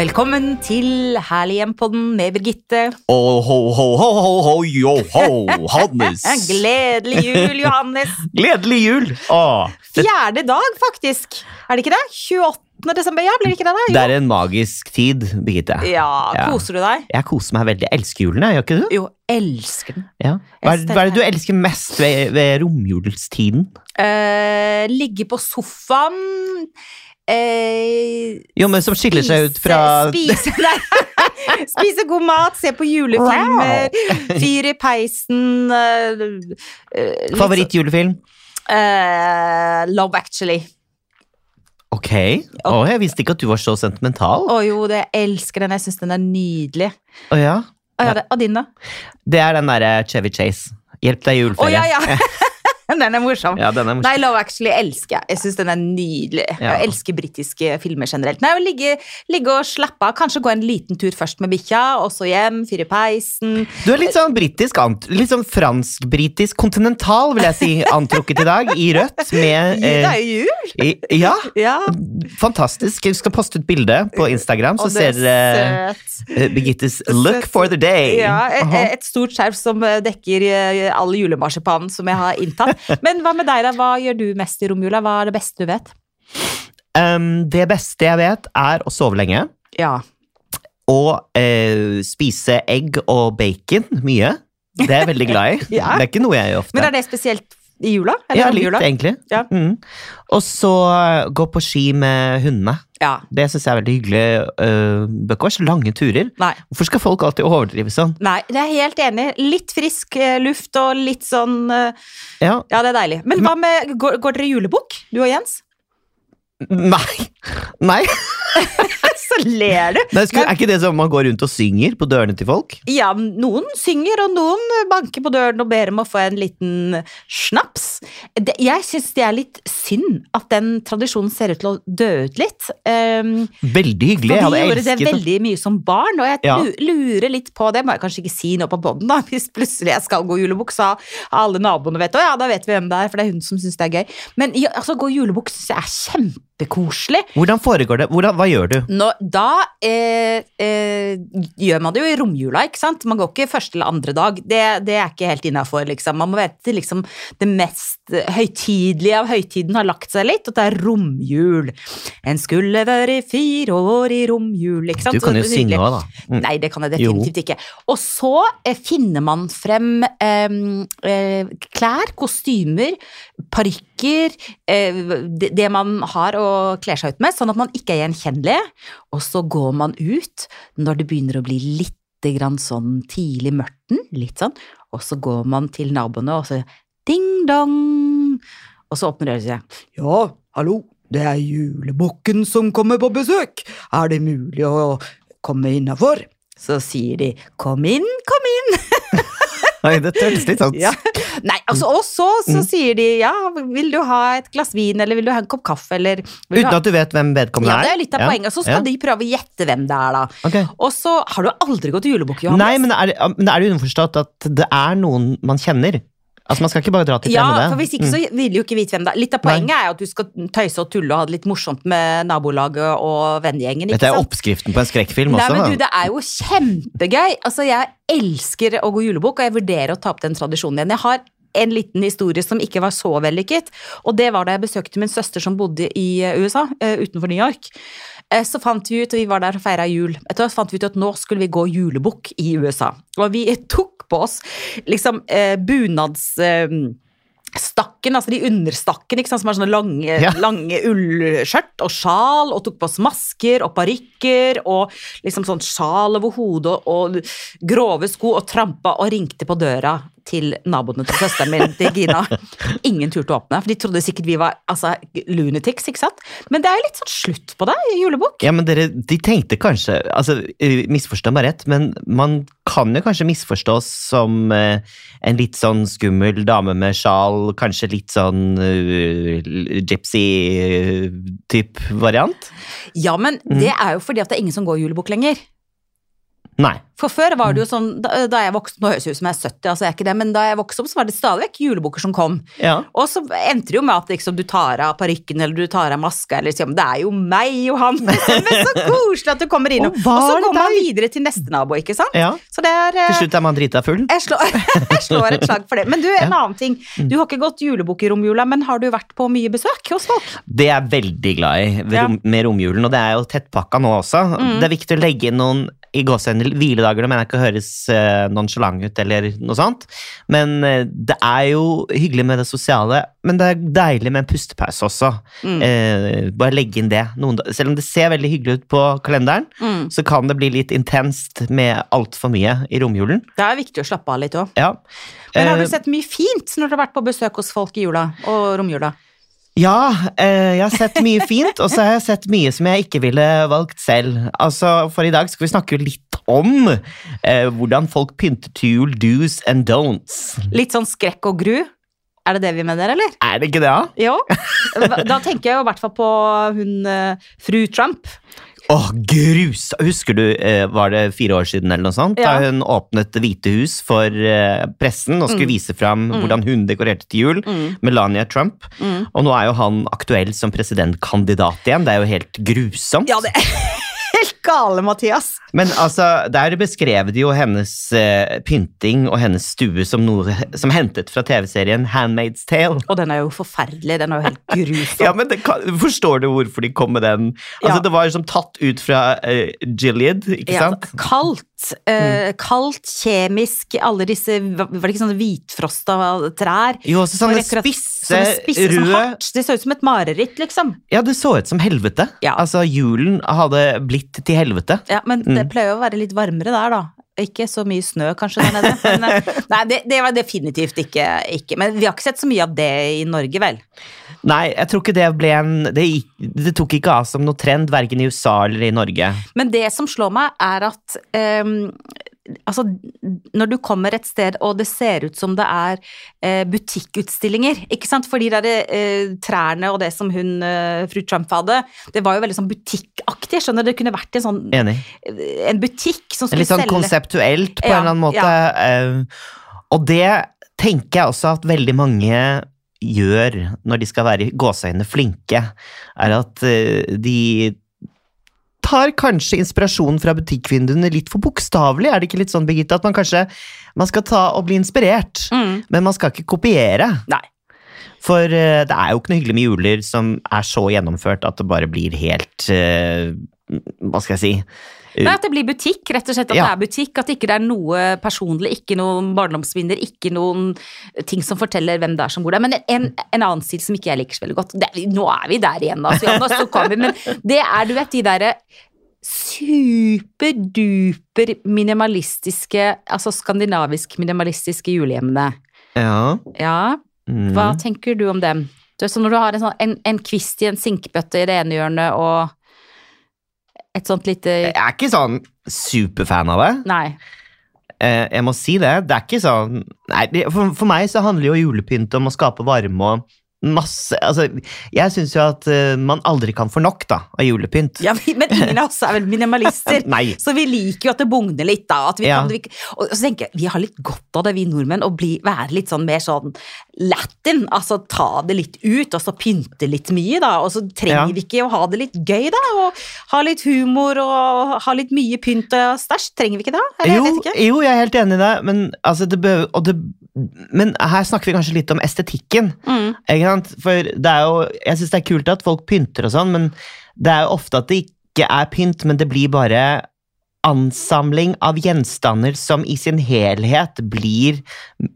Velkommen til Herlig hjem-podden med Birgitte. Oh, ho, ho, ho, ho, ho, yo, ho, Hannes. Gledelig jul, Johannes. Gledelig jul! Åh, det, Fjerde dag, faktisk. Er det ikke det? 28. desember, ja, blir det ikke det? da? Jo. det er en magisk tid, Birgitte. Ja, Ja. koser du deg? Jeg koser meg veldig. Jeg elsker julen, jeg, gjør ikke du? Jo, elsker den. Ja. Hva, er, hva er det du elsker mest ved, ved romjulstiden? Uh, ligge på sofaen eh, Jo, men som skiller seg ut fra Spise, nei. spise god mat, se på julefilmer, fyr i peisen uh, uh, Favorittjulefilm? så- eh, Love Actually. Ok. Oh, jeg visste ikke at du var så sentimental. Å jo, det, jeg elsker den. Jeg syns den er nydelig. Oh, ja. Oh, ja, det, og din, da? Det er den derre Chevy Chase. Hjelp deg Å juleferie. ja, ja! den er morsom. Ja, den er morsom. Nei, Love Actually elsker jeg. Jeg syns den er nydelig. Ja. Jeg elsker britiske filmer generelt. Nei, ligge, ligge og slappe av. Kanskje gå en liten tur først med bikkja, og så hjem, fyre peisen. Du er litt sånn britisk, litt sånn fransk-britisk, kontinental, vil jeg si, antrukket i dag, i rødt, med Det er eh, jo jul! i, Ja, Ja. fantastisk. Jeg skal poste ut bilde på Instagram, så ser dere er eh, Birgittes look for the day. Ja, et, et stort skjerf som eh, dekker eh, all julemarsipanen som jeg har inntatt. Men hva med deg, da? Hva gjør du mest i romjula? Hva er det beste du vet? Um, det beste jeg vet, er å sove lenge. Ja. Og eh, spise egg og bacon mye. Det er jeg veldig glad i. Ja. Det er ikke noe jeg gjør ofte. Men er det spesielt i jula? ja, litt, jula? egentlig. Ja. Mm. Og så gå på ski med hundene. Ja. Det syns jeg er veldig hyggelig. Uh, bør ikke være så lange turer. Nei. Hvorfor skal folk alltid overdrive sånn? Nei, det er helt enig. Litt frisk eh, luft og litt sånn eh, Ja, Ja, det er deilig. Men hva med Går, går dere julebukk, du og Jens? Nei! Nei. Så ler du! Nei skulle, er ikke det sånn man går rundt og synger på dørene til folk? Ja, noen synger, og noen banker på døren og ber om å få en liten snaps. Det, jeg syns det er litt synd at den tradisjonen ser ut til å dø ut litt. Um, Veldig hyggelig. Jeg For vi gjorde det veldig mye som barn, og jeg Ja. lurer litt på det. Må jeg kanskje ikke si noe på bånden, da. Hvis plutselig jeg skal gå har alle naboene vet det. Og ja, da vet vi hvem det er, for det er hun som syns det er gøy. Men ja, altså, gå jeg er kjempekoselig. Hvordan foregår det? Hvordan, hva gjør du? Nå, da eh, eh, gjør man det jo i romjula, ikke sant? Man går ikke første eller andre dag. Det, det er ikke helt innafor, liksom. Man må vite liksom det mest høytidelige av høytiden har lagt seg litt, og det er romjul. En skulle være fire år i romjul, ikke sant? Du kan jo synge òg, da. Mm. Nei, det kan jeg definitivt ikke. Og så eh, finner man frem eh, eh, klær, kostymer, parykker, eh, det, det man har å kle seg ut med, sånn at man ikke er gjenkjennelig. Og så går man ut når det begynner å bli litt grann sånn tidlig mørten, litt sånn, og så går man til naboene og så ding-dong, og så åpner døra seg. ja, hallo, det er julebukken som kommer på besøk, er det mulig å komme innafor? Så sier de kom inn, kom inn. Oi, det høres litt sånn Ja. Nei, altså, og så, så Mm. sier de ja, vil du ha et glass vin, eller vil du ha en kopp kaffe, eller vil du Uten ha... at du vet hvem vedkommende Ja, er? det er litt av poenget. Så skal ja. de prøve å gjette hvem det er, da. Okay. Og så har du aldri gått i julebukk, Johannes. Nei, men er, det- men er det underforstått at det er noen man kjenner? Altså, Man skal ikke bare dra til Ja, for hvis ikke så vil jo ikke vite hvem det er. Litt av Nei. poenget er jo at du skal tøyse og tulle og ha det litt morsomt med nabolaget og vennegjengen. Mm. Dette er sant? oppskriften på en skrekkfilm Nei, også. men du, Det er jo kjempegøy. Altså, Jeg elsker å gå julebukk, og jeg vurderer å ta opp den tradisjonen igjen. Jeg har en liten historie som ikke var så vellykket, og det var da jeg besøkte min søster som bodde i eh, USA, eh, utenfor New York. Eh, Så fant vi ut, og vi var der og feira jul, etter hvert fant vi ut at nå skulle vi gå julebukk i USA. Og vi tok på oss liksom bunads... Stakken, altså de understakkene, som har sånne lange, Ja. lange ullskjørt og sjal, og tok på oss masker og parykker og liksom sånn sjal over hodet og grove sko, og trampa og ringte på døra til naboene til søsteren min, til Gina. Ingen turte å åpne, for de trodde sikkert vi var altså, lunatics, ikke sant. Men det er jo litt sånn slutt på det i julebok. Ja, men dere, de tenkte kanskje altså, eh, Misforstå meg rett, men man kan jo kanskje misforstås som eh, en litt sånn skummel dame med sjal, kanskje litt sånn uh, gypsy-type variant? Ja, men Mm. det er jo fordi at det er ingen som går julebukk lenger. Nei. For før var det jo sånn, da, da jeg vokste Nå høres det ut som jeg er 70, altså jeg er ikke det, men da jeg vokste opp, så var det stadig vekk julebukker som kom. Ja. Og så endte det jo med at liksom, du tar av parykken eller du tar av maska, eller liksom, det er jo meg, Johan! Men så koselig at du kommer inn. Og Og, så kommer går man videre til neste nabo, ikke sant? ja. Er eh, Til slutt er man drita full. jeg slår, jeg slår et slag for det. Men du, en annen ting. Mm. Du har ikke gått julebukk i romjula, men har du vært på mye besøk hos folk? Det er jeg veldig glad i Ja. med romjulen, og det er jo tettpakka nå også. Det er viktig å legge inn noen i gåsehendel hviledager, det mener jeg ikke høres uh, nonchalant ut eller noe sånt. Men eh, det er jo hyggelig med det sosiale, men det er deilig med en pustepause også. Eh, bare legge inn det. Noen, selv om det ser veldig hyggelig ut på kalenderen, Mm. så kan det bli litt intenst med altfor mye i romjulen. Det er viktig å slappe av litt òg. Ja. Men har du sett mye fint når du har vært på besøk hos folk i jula og romjula? Ja, eh, jeg har sett mye fint, og så har jeg sett mye som jeg ikke ville valgt selv. Altså, For i dag skal vi snakke litt om eh, hvordan folk pynter til jul, do's and don'ts. Litt sånn skrekk og gru? Er det det vi mener, eller? Er det ikke det, da? Ja. Da tenker jeg jo i hvert fall på hun eh, fru Trump. Åh, grus! Husker du, eh, var det fire år siden eller noe sånt, Ja. da hun åpnet Det hvite hus for eh, pressen og skulle vise fram hvordan hun dekorerte til jul, Melania Trump. Mm. Og nå er jo han aktuell som presidentkandidat igjen. Det er jo helt grusomt. Ja, det er helt gale, Mathias. Men altså, der beskrev de jo hennes uh, pynting og hennes stue som noe som hentet fra TV-serien Handmaid's Tale. Og den er jo forferdelig. Den er jo helt grusom. Ja, men det kan, Forstår du hvorfor de kom med den? Altså, Ja. Det var jo som tatt ut fra uh, Gilead, ikke Ja, sant? kaldt, eh, kaldt, kjemisk, alle disse Var det ikke sånne hvitfrosta trær? Jo, også sånne spisse, sånne spisse, sånn røde hardt. Det så ut som et mareritt, liksom. Ja, det så ut som helvete. Ja. Altså, julen hadde blitt til helvete. Ja, men Mm. det pleier jo å være litt varmere der, da. Ikke så mye snø kanskje der nede. Men, eh, nei, det, det var definitivt ikke, ikke Men vi har ikke sett så mye av det i Norge, vel? Nei, jeg tror ikke det ble en Det, det tok ikke av som noe trend, verken i USA eller i Norge. Men det som slår meg, er at um, Altså, når du kommer et sted og det ser ut som det er eh, butikkutstillinger, ikke sant, for de der eh, trærne og det som hun, eh, fru Trump hadde, det var jo veldig sånn butikkaktig, skjønner du, det kunne vært en sånn Enig. en butikk som skulle selge Litt sånn selge konseptuelt på Ja, en eller annen måte. eh, Og det tenker jeg også at veldig mange gjør når de skal være i gåseøynene flinke, er at eh, de tar kanskje inspirasjonen fra butikkvinduene litt for bokstavelig. Er det ikke litt sånn, Birgitte, at man kanskje man skal ta og bli inspirert, Mm, men man skal ikke kopiere? Nei. For eh, det er jo ikke noe hyggelig med juler som er så gjennomført at det bare blir helt eh, Hva skal jeg si? Nei, at det blir butikk, rett og slett. At Ja. det er butikk, at ikke det er noe personlig, ikke noen barndomsminner, ikke noen ting som forteller hvem det er som bor der. Men en, en annen stil som ikke jeg liker så veldig godt, det, nå er vi der igjen, altså, og så kommer vi, men det er, du vet, de derre superduper minimalistiske, altså skandinavisk minimalistiske julehjemmene. Ja. Ja, mm. hva tenker du om dem? Du vet, så når du har en, sånn, en, en kvist i en sinkbøtte i det ene hjørnet, og et sånt lite Jeg er ikke sånn superfan av det. Nei. Eh, jeg må si det. Det er ikke sånn Nei, for, for meg så handler jo julepynt om å skape varme og masse Altså, jeg syns jo at uh, man aldri kan få nok, da, av julepynt. Ja, men ingen av oss er vel minimalister. Så vi liker jo at det bugner litt, da. At vi Ja. kan, vi, og så tenker jeg, vi har litt godt av det, vi nordmenn, å bli, være litt sånn mer sånn latin. Altså ta det litt ut, og så pynte litt mye, da. Og så trenger Ja. vi ikke å ha det litt gøy, da. Og ha litt humor og ha litt mye pynt og stæsj. Trenger vi ikke det? Eller, Jo, jeg vet ikke. jo, jeg er helt enig i det, men, altså, det behøver, og det, men her snakker vi kanskje litt om estetikken. Mm. Ikke sant? For det er jo, jeg syns det er kult at folk pynter og sånn, men det er jo ofte at det ikke er pynt, men det blir bare ansamling av gjenstander som i sin helhet blir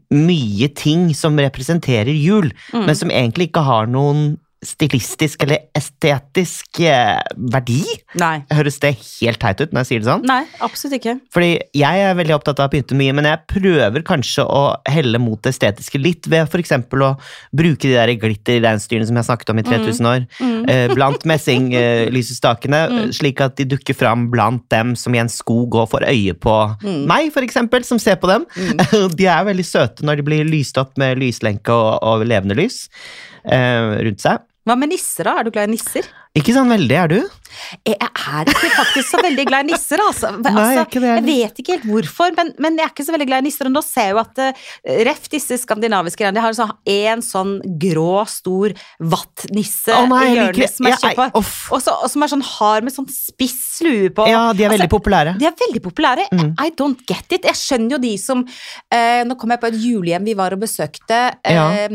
mye ting som representerer jul, Mm. men som egentlig ikke har noen stilistisk eller estetisk eh, verdi. Nei. Høres det helt teit ut når jeg sier det sånn? Nei, absolutt ikke. Fordi jeg er veldig opptatt av å pynte mye, men jeg prøver kanskje å helle mot det estetiske litt, ved f.eks. å bruke de der glitterreinsdyrene som jeg snakket om i 3000 år, eh, blant messinglysestakene, slik at de dukker fram blant dem som i en skog og får øye på meg, f.eks., som ser på dem. De er veldig søte når de blir lyst opp med lyslenke og, og levende lys eh, rundt seg. Hva med nisser, da? Er du glad i nisser? Ikke sånn veldig, er du? Jeg er ikke faktisk så veldig glad i nisser, altså. Nei, altså ikke det jeg vet ikke helt hvorfor, men, men jeg er ikke så veldig glad i nisser. Og nå ser jeg jo at uh, ref disse skandinaviske greiene, de har sånn, en sånn grå, stor vattnisse oh, nei, i hjørnet som er ja, kjempe... ei. Og, så, og som er sånn hard med sånn spiss lue på. Ja, de er veldig Altså, populære. De er veldig populære. Mm. I don't get it. Jeg skjønner jo de som uh, Nå kom jeg på et julehjem vi var og besøkte, eh,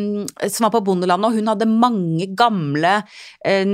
som var på Bondelandet, og hun hadde mange gamle eh,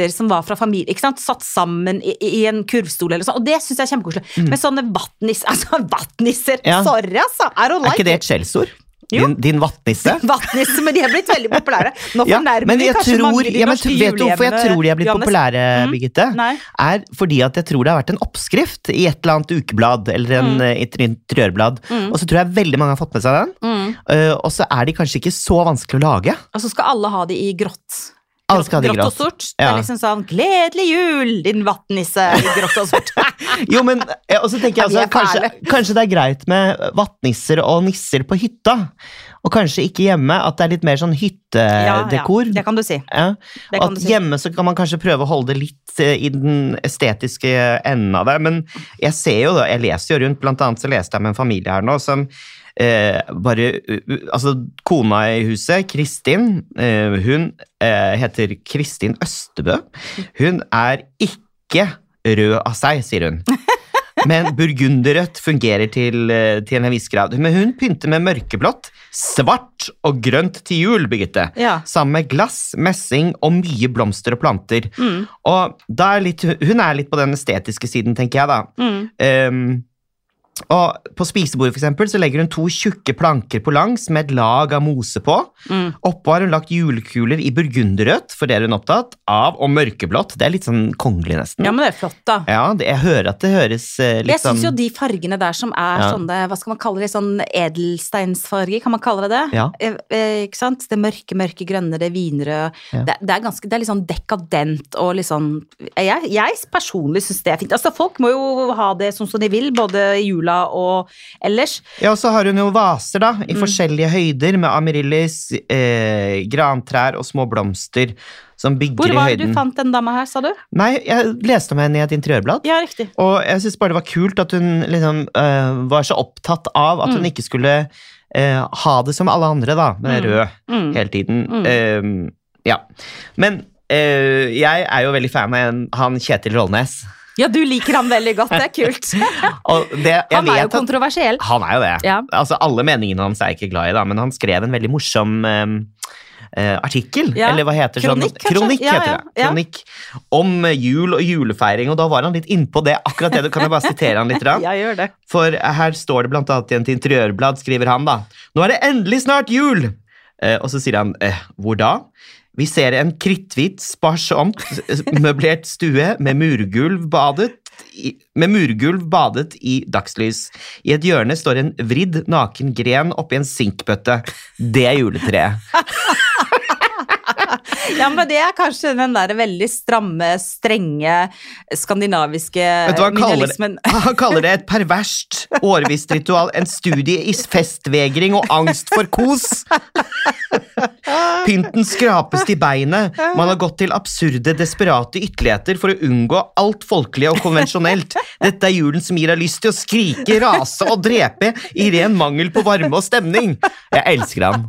nisser som var fra familie, ikke sant? satt sammen i, i en kurvstol eller sånn, og det syns jeg er kjempekoselig. Men sånne vattnisser, altså vattnisser, Mm. Ja. sorry altså, I don't Er ikke det et skjellsord? Din, din vattnisse? vattnisse, men de er blitt veldig populære. Nå fornærmer ja, vi kanskje tror, mange de ja, men norske vet du hvorfor jeg tror de er blitt Johannes? populære, Mm. Birgitte? Nei. Er fordi at jeg tror det har vært en oppskrift i et eller annet ukeblad eller en, Mm. eh, interiørblad, Mm. og så tror jeg veldig mange har fått med seg den. Mm. Uh, og så er de kanskje ikke så vanskelig å lage. Og så skal alle ha de i grått. I grått og sort. sort. Det er liksom sånn 'Gledelig jul, din vattnisse' i grått og sort. Jo, men og så tenker jeg Ja, vi altså, kanskje, kanskje det er greit med vattnisser og nisser på hytta, og kanskje ikke hjemme. At det er litt mer sånn hyttedekor. Ja, det kan du si. Ja, du at si. hjemme så kan man kanskje prøve å holde det litt eh, i den estetiske enden av det. Men jeg ser jo da, jeg leser jo rundt, blant annet så leste jeg med en familie her nå som eh, bare Altså, kona i huset, Kristin, eh, hun eh, heter Kristin Østebø. Hun er ikke rød av seg, sier hun. Men burgunderrødt fungerer til, eh, til en viss grad. Men hun pynter med mørkeblått, svart og grønt til jul, Birgitte. Ja. Sammen med glass, messing og mye blomster og planter. Mm, Og er litt, hun er litt på den estetiske siden, tenker jeg da. mm. Ehm, og på spisebordet for eksempel, så legger hun to tjukke planker på langs med et lag av mose på. Mm. Oppå har hun lagt julekuler i burgunderrødt, for det er hun opptatt av, og mørkeblått. Det er litt sånn kongelig, nesten. Ja, men det er flott, da. Ja, det, jeg hører at det høres eh, litt Jeg syns sånn jo de fargene der som er Ja. sånne, hva skal man kalle det, sånn edelsteinsfarger, kan man kalle det det? Ja. Eh, eh, ikke sant? Det mørke, mørke grønne, det vinrøde. Ja. Det, det er ganske, det er litt sånn dekadent og litt sånn Jeg, jeg personlig syns det er fint. Altså, folk må jo ha det sånn som de vil, både i jula og ellers. Ja, og så har hun jo vaser, da, Mm. i forskjellige høyder, med amaryllis, eh, grantrær og små blomster som bygger Hvor var det du fant den dama her, sa du? Nei, jeg leste om henne i et interiørblad. Ja, riktig. Og jeg syns bare det var kult at hun liksom øh, var så opptatt av at hun Mm. ikke skulle øh, ha det som alle andre, da, med Mm. rød Mm. hele tiden. Mm. Ehm, ja. Men øh, jeg er jo veldig fan av han Kjetil Rollnes. Ja, du liker han veldig godt, det er kult. Det, jeg Han er jo at- kontroversiell. Han er jo det. Ja. Altså, alle meningene hans er jeg ikke glad i, da, men han skrev en veldig morsom um, uh, artikkel, Ja. eller hva heter Kronikk, sånn? Kronikk Ja, heter det. Kronikk om jul og julefeiring, og da var han litt innpå det. akkurat det, Kan jeg bare sitere han litt? Da? Ja, gjør det. For her står det blant annet i et interiørblad, skriver han da. Nå er det endelig snart jul! Uh, og så sier han, eh, hvor da? Vi ser en kritthvit, sparsomt møblert stue med murgulv badet i, med murgulv badet i dagslys. I et hjørne står en vridd, naken gren oppi en sinkbøtte. Det er juletreet. Ja, men det er kanskje den der veldig stramme, strenge skandinaviske minimalismen. Han kaller det et perverst årvisst ritual. En studie i festvegring og angst for kos. Pynten skrapes til beinet. Man har gått til absurde, desperate ytterligheter for å unngå alt folkelig og konvensjonelt. Dette er julen som gir deg lyst til å skrike, rase og drepe i ren mangel på varme og stemning. Jeg elsker ham.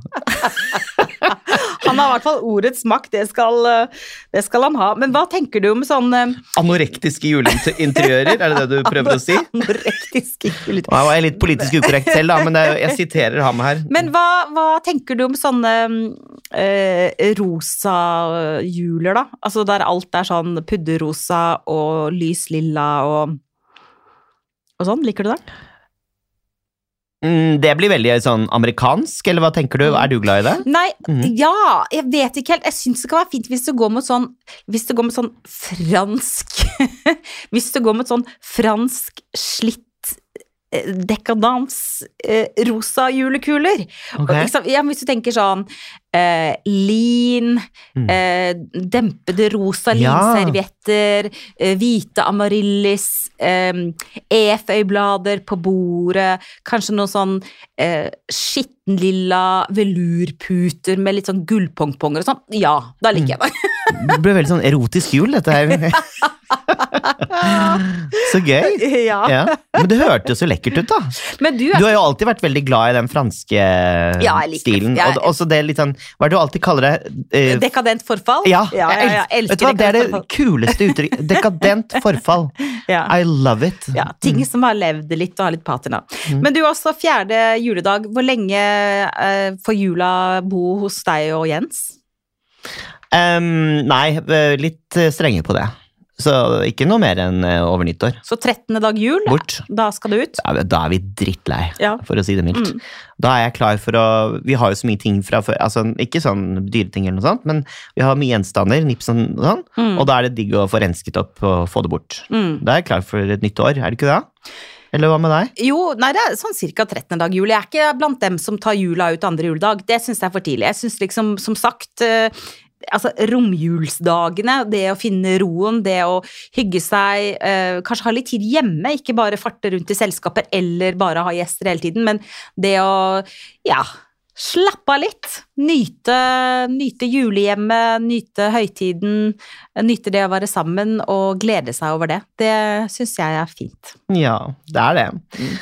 Han har i hvert fall ordets makt, det skal, eh, det skal han ha. Men hva tenker du om sånn eh, Anorektiske juleinteriører, er det det du prøver å si? Anorektiske juleinteriører. Var jeg litt politisk ukorrekt selv, da, men er, jeg siterer ham her. Men hva, hva tenker du om sånne eh, rosa juler, da? Altså der alt er sånn pudderrosa og lys lilla og og sånn, liker du det? Mm, det blir veldig sånn amerikansk, eller hva tenker du? Er du glad i det? Nei, mm. ja, jeg vet ikke helt. Jeg syns det kan være fint hvis du går mot sånn Hvis du går mot sånn fransk Hvis du går mot sånn fransk slitt dekadans eh, rosa julekuler. Okay. Og? Ja, hvis du tenker sånn eh, lin, Mm. eh, dempede rosa Ja. linservietter, eh, hvite amaryllis, eh, eføyblader på bordet, kanskje noen sånn eh, skittenlilla velurputer med litt sånn gullpongponger og sånn. Ja, da liker jeg det. Det ble veldig sånn erotisk jul, dette her. Så gøy. ja. Ja. Men det hørtes jo lekkert ut, da. Men du, Du har jo alltid vært veldig glad i den franske Ja, jeg liker stilen. Jeg- Og også det litt sånn Hva er det du alltid kaller det? Uh... Dekadent forfall? ja, ja, ja, ja, jeg elsker Vet du hva, det er det forfall. kuleste uttrykket. Dekadent forfall. Ja. I love it. Ja, ting som har levd litt og har litt patina. Men du også, fjerde juledag. Hvor lenge uh, får jula bo hos deg og Jens? Um, nei, eh, litt eh, strenge på det. Så ikke noe mer enn eh, over nyttår. Så 13. dag jul, Bort. da skal du ut? Da, da er vi drittlei, Ja. for å si det mildt. Mm. Da er jeg klar for å Vi har jo så mye ting fra før, altså ikke sånn dyreting eller noe sånt, men vi har mye gjenstander, nips og sånn, Mm. og da er det digg å få rensket opp og få det bort. Mm. Da er jeg klar for et nytt år, er det ikke det? Eller hva med deg? Jo, nei, det er sånn ca. 13. dag jul. Jeg er ikke blant dem som tar jula ut andre juledag. Det syns jeg er for tidlig. Jeg syns liksom, som sagt eh, Altså, romjulsdagene, det å finne roen, det å hygge seg, eh, kanskje ha litt tid hjemme, ikke bare farte rundt i selskaper eller bare ha gjester hele tiden, men det å, ja Slappe av litt. Nyte, nyte julehjemmet, nyte høytiden, nyte det å være sammen og glede seg over det. Det syns jeg er fint. Ja, det er det. Mm.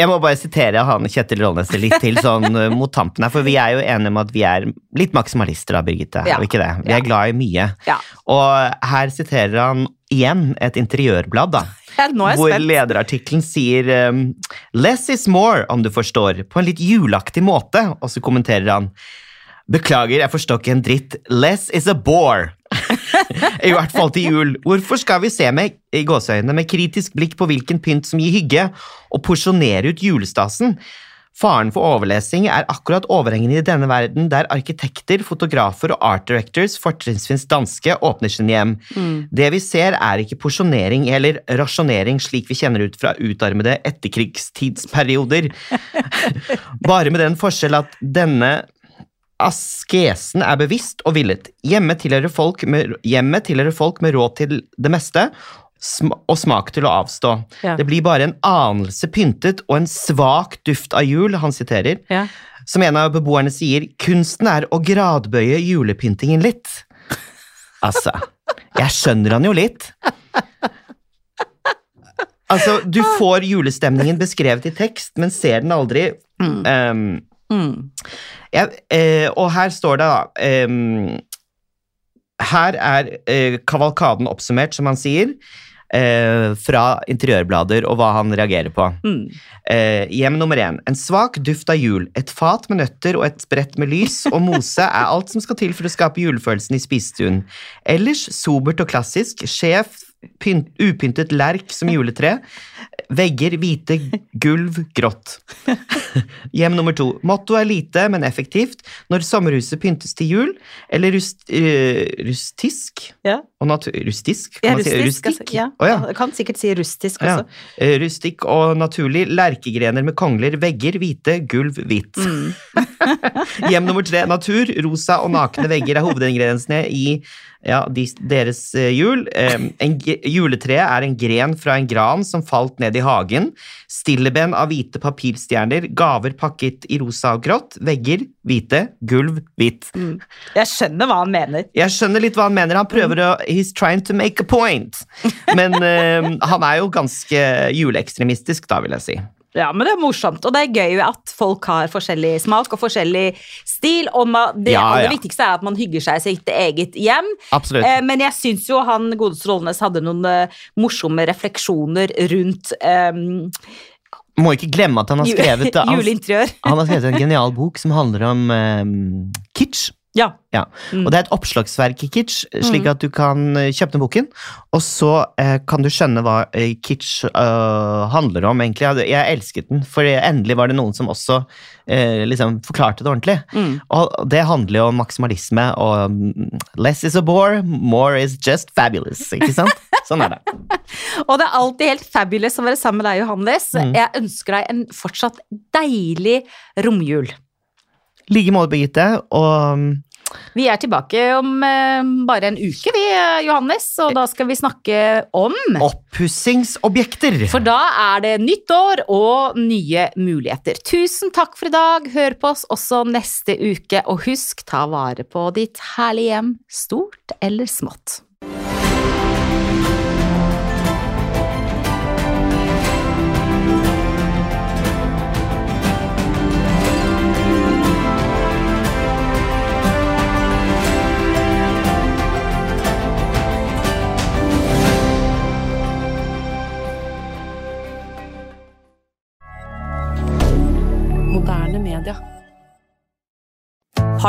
Jeg må bare sitere han Kjetil Rollnes litt til sånn eh, mot tampen her, for vi er jo enige om at vi er litt maksimalister da, Birgitte. Ja. Og ikke det? Vi er glad i mye. Ja. Og her siterer han igjen et interiørblad, da. Ja, er Hvor lederartikkelen sier um, 'less is more', om du forstår, på en litt julaktig måte, og så kommenterer han 'beklager, jeg forstår ikke en dritt, less is a bore'. I hvert fall til jul. Hvorfor skal vi se med, i gåseøynene med kritisk blikk på hvilken pynt som gir hygge, og porsjonere ut julestasen? Faren for overlesing er akkurat overhengende i denne verden der arkitekter, fotografer og art directors, fortrinnsvis danske, åpner sine hjem. Det vi ser er ikke porsjonering eller rasjonering slik vi kjenner ut fra utarmede etterkrigstidsperioder. Bare med den forskjell at denne askesen er bevisst og villet. Hjemme tilhører folk med, hjemmet tilhører folk med råd til det meste sm og smak til å avstå. Ja. Det blir bare en anelse pyntet og en svak duft av jul, han siterer. Ja. Som en av beboerne sier, kunsten er å gradbøye julepyntingen litt. Altså, jeg skjønner han jo litt. Altså, du får julestemningen beskrevet i tekst, men ser den aldri. Um, Mm. Jeg, eh, og her står det da eh, Her er eh, kavalkaden oppsummert, som han sier, eh, fra interiørblader og hva han reagerer på. Mm. Eh, hjem nummer én. En svak duft av jul. Et fat med nøtter og et brett med lys og mose er alt som skal til for å skape julefølelsen i spisestuen. Ellers sobert og klassisk. Sjef, pynt, upyntet lerk som juletre. Vegger hvite, gulv grått. Hjem nummer to. Motto er lite, men effektivt. Når sommerhuset pyntes til jul, eller rust, uh, rustisk Ja. Rustisk? Ja, rustisk, si rustikk? Altså, ja. Oh, ja. Jeg kan sikkert si rustisk også. Ja. Rustikk og naturlig. Lerkegrener med kongler. Vegger hvite, gulv hvitt. Mm. Hjem nummer tre. Natur. Rosa og nakne vegger er hovedingrediensene i ja, de, deres eh, jul. En, juletreet er en gren fra en gran som falt ned i hagen. Stilleben av hvite papirstjerner. Gaver pakket i rosa og grått. Vegger hvite, gulv hvitt. Jeg skjønner hva han mener. Jeg skjønner litt hva han mener. Han prøver å He's trying to make a point. Men eh, han er jo ganske juleekstremistisk, da, vil jeg si. Ja, men det er morsomt, og det er gøy at folk har forskjellig smak og forskjellig stil. Og det Ja, aller ja. viktigste er at man hygger seg i sitt eget hjem. Absolutt. Eh, men jeg syns jo han godeste Rollnes hadde noen eh, morsomme refleksjoner rundt eh, Må ikke glemme at han har skrevet han, juleinteriør. han har skrevet en genial bok som handler om eh, kitsch. Ja. Ja. Mm. Og det er et oppslagsverk i kitsch, slik at du kan eh, kjøpe den boken, og så eh, kan du skjønne hva eh, kitsch eh, handler om, egentlig. Jeg, jeg elsket den, for endelig var det noen som også eh, liksom forklarte det ordentlig. Mm. Og det handler jo om maksimalisme, og mm, less is a bore, more is just fabulous, ikke sant? Sånn er det. Og det er alltid helt fabulous å være sammen med deg, Johannes. Mm. Jeg ønsker deg en fortsatt deilig romjul. Like måte, Birgitte. Og Vi er tilbake om eh, bare en uke, vi, eh, Johannes, og da skal vi snakke om oppussingsobjekter. For da er det nytt år og nye muligheter. Tusen takk for i dag. Hør på oss også neste uke, og husk, ta vare på ditt herlige hjem, stort eller smått.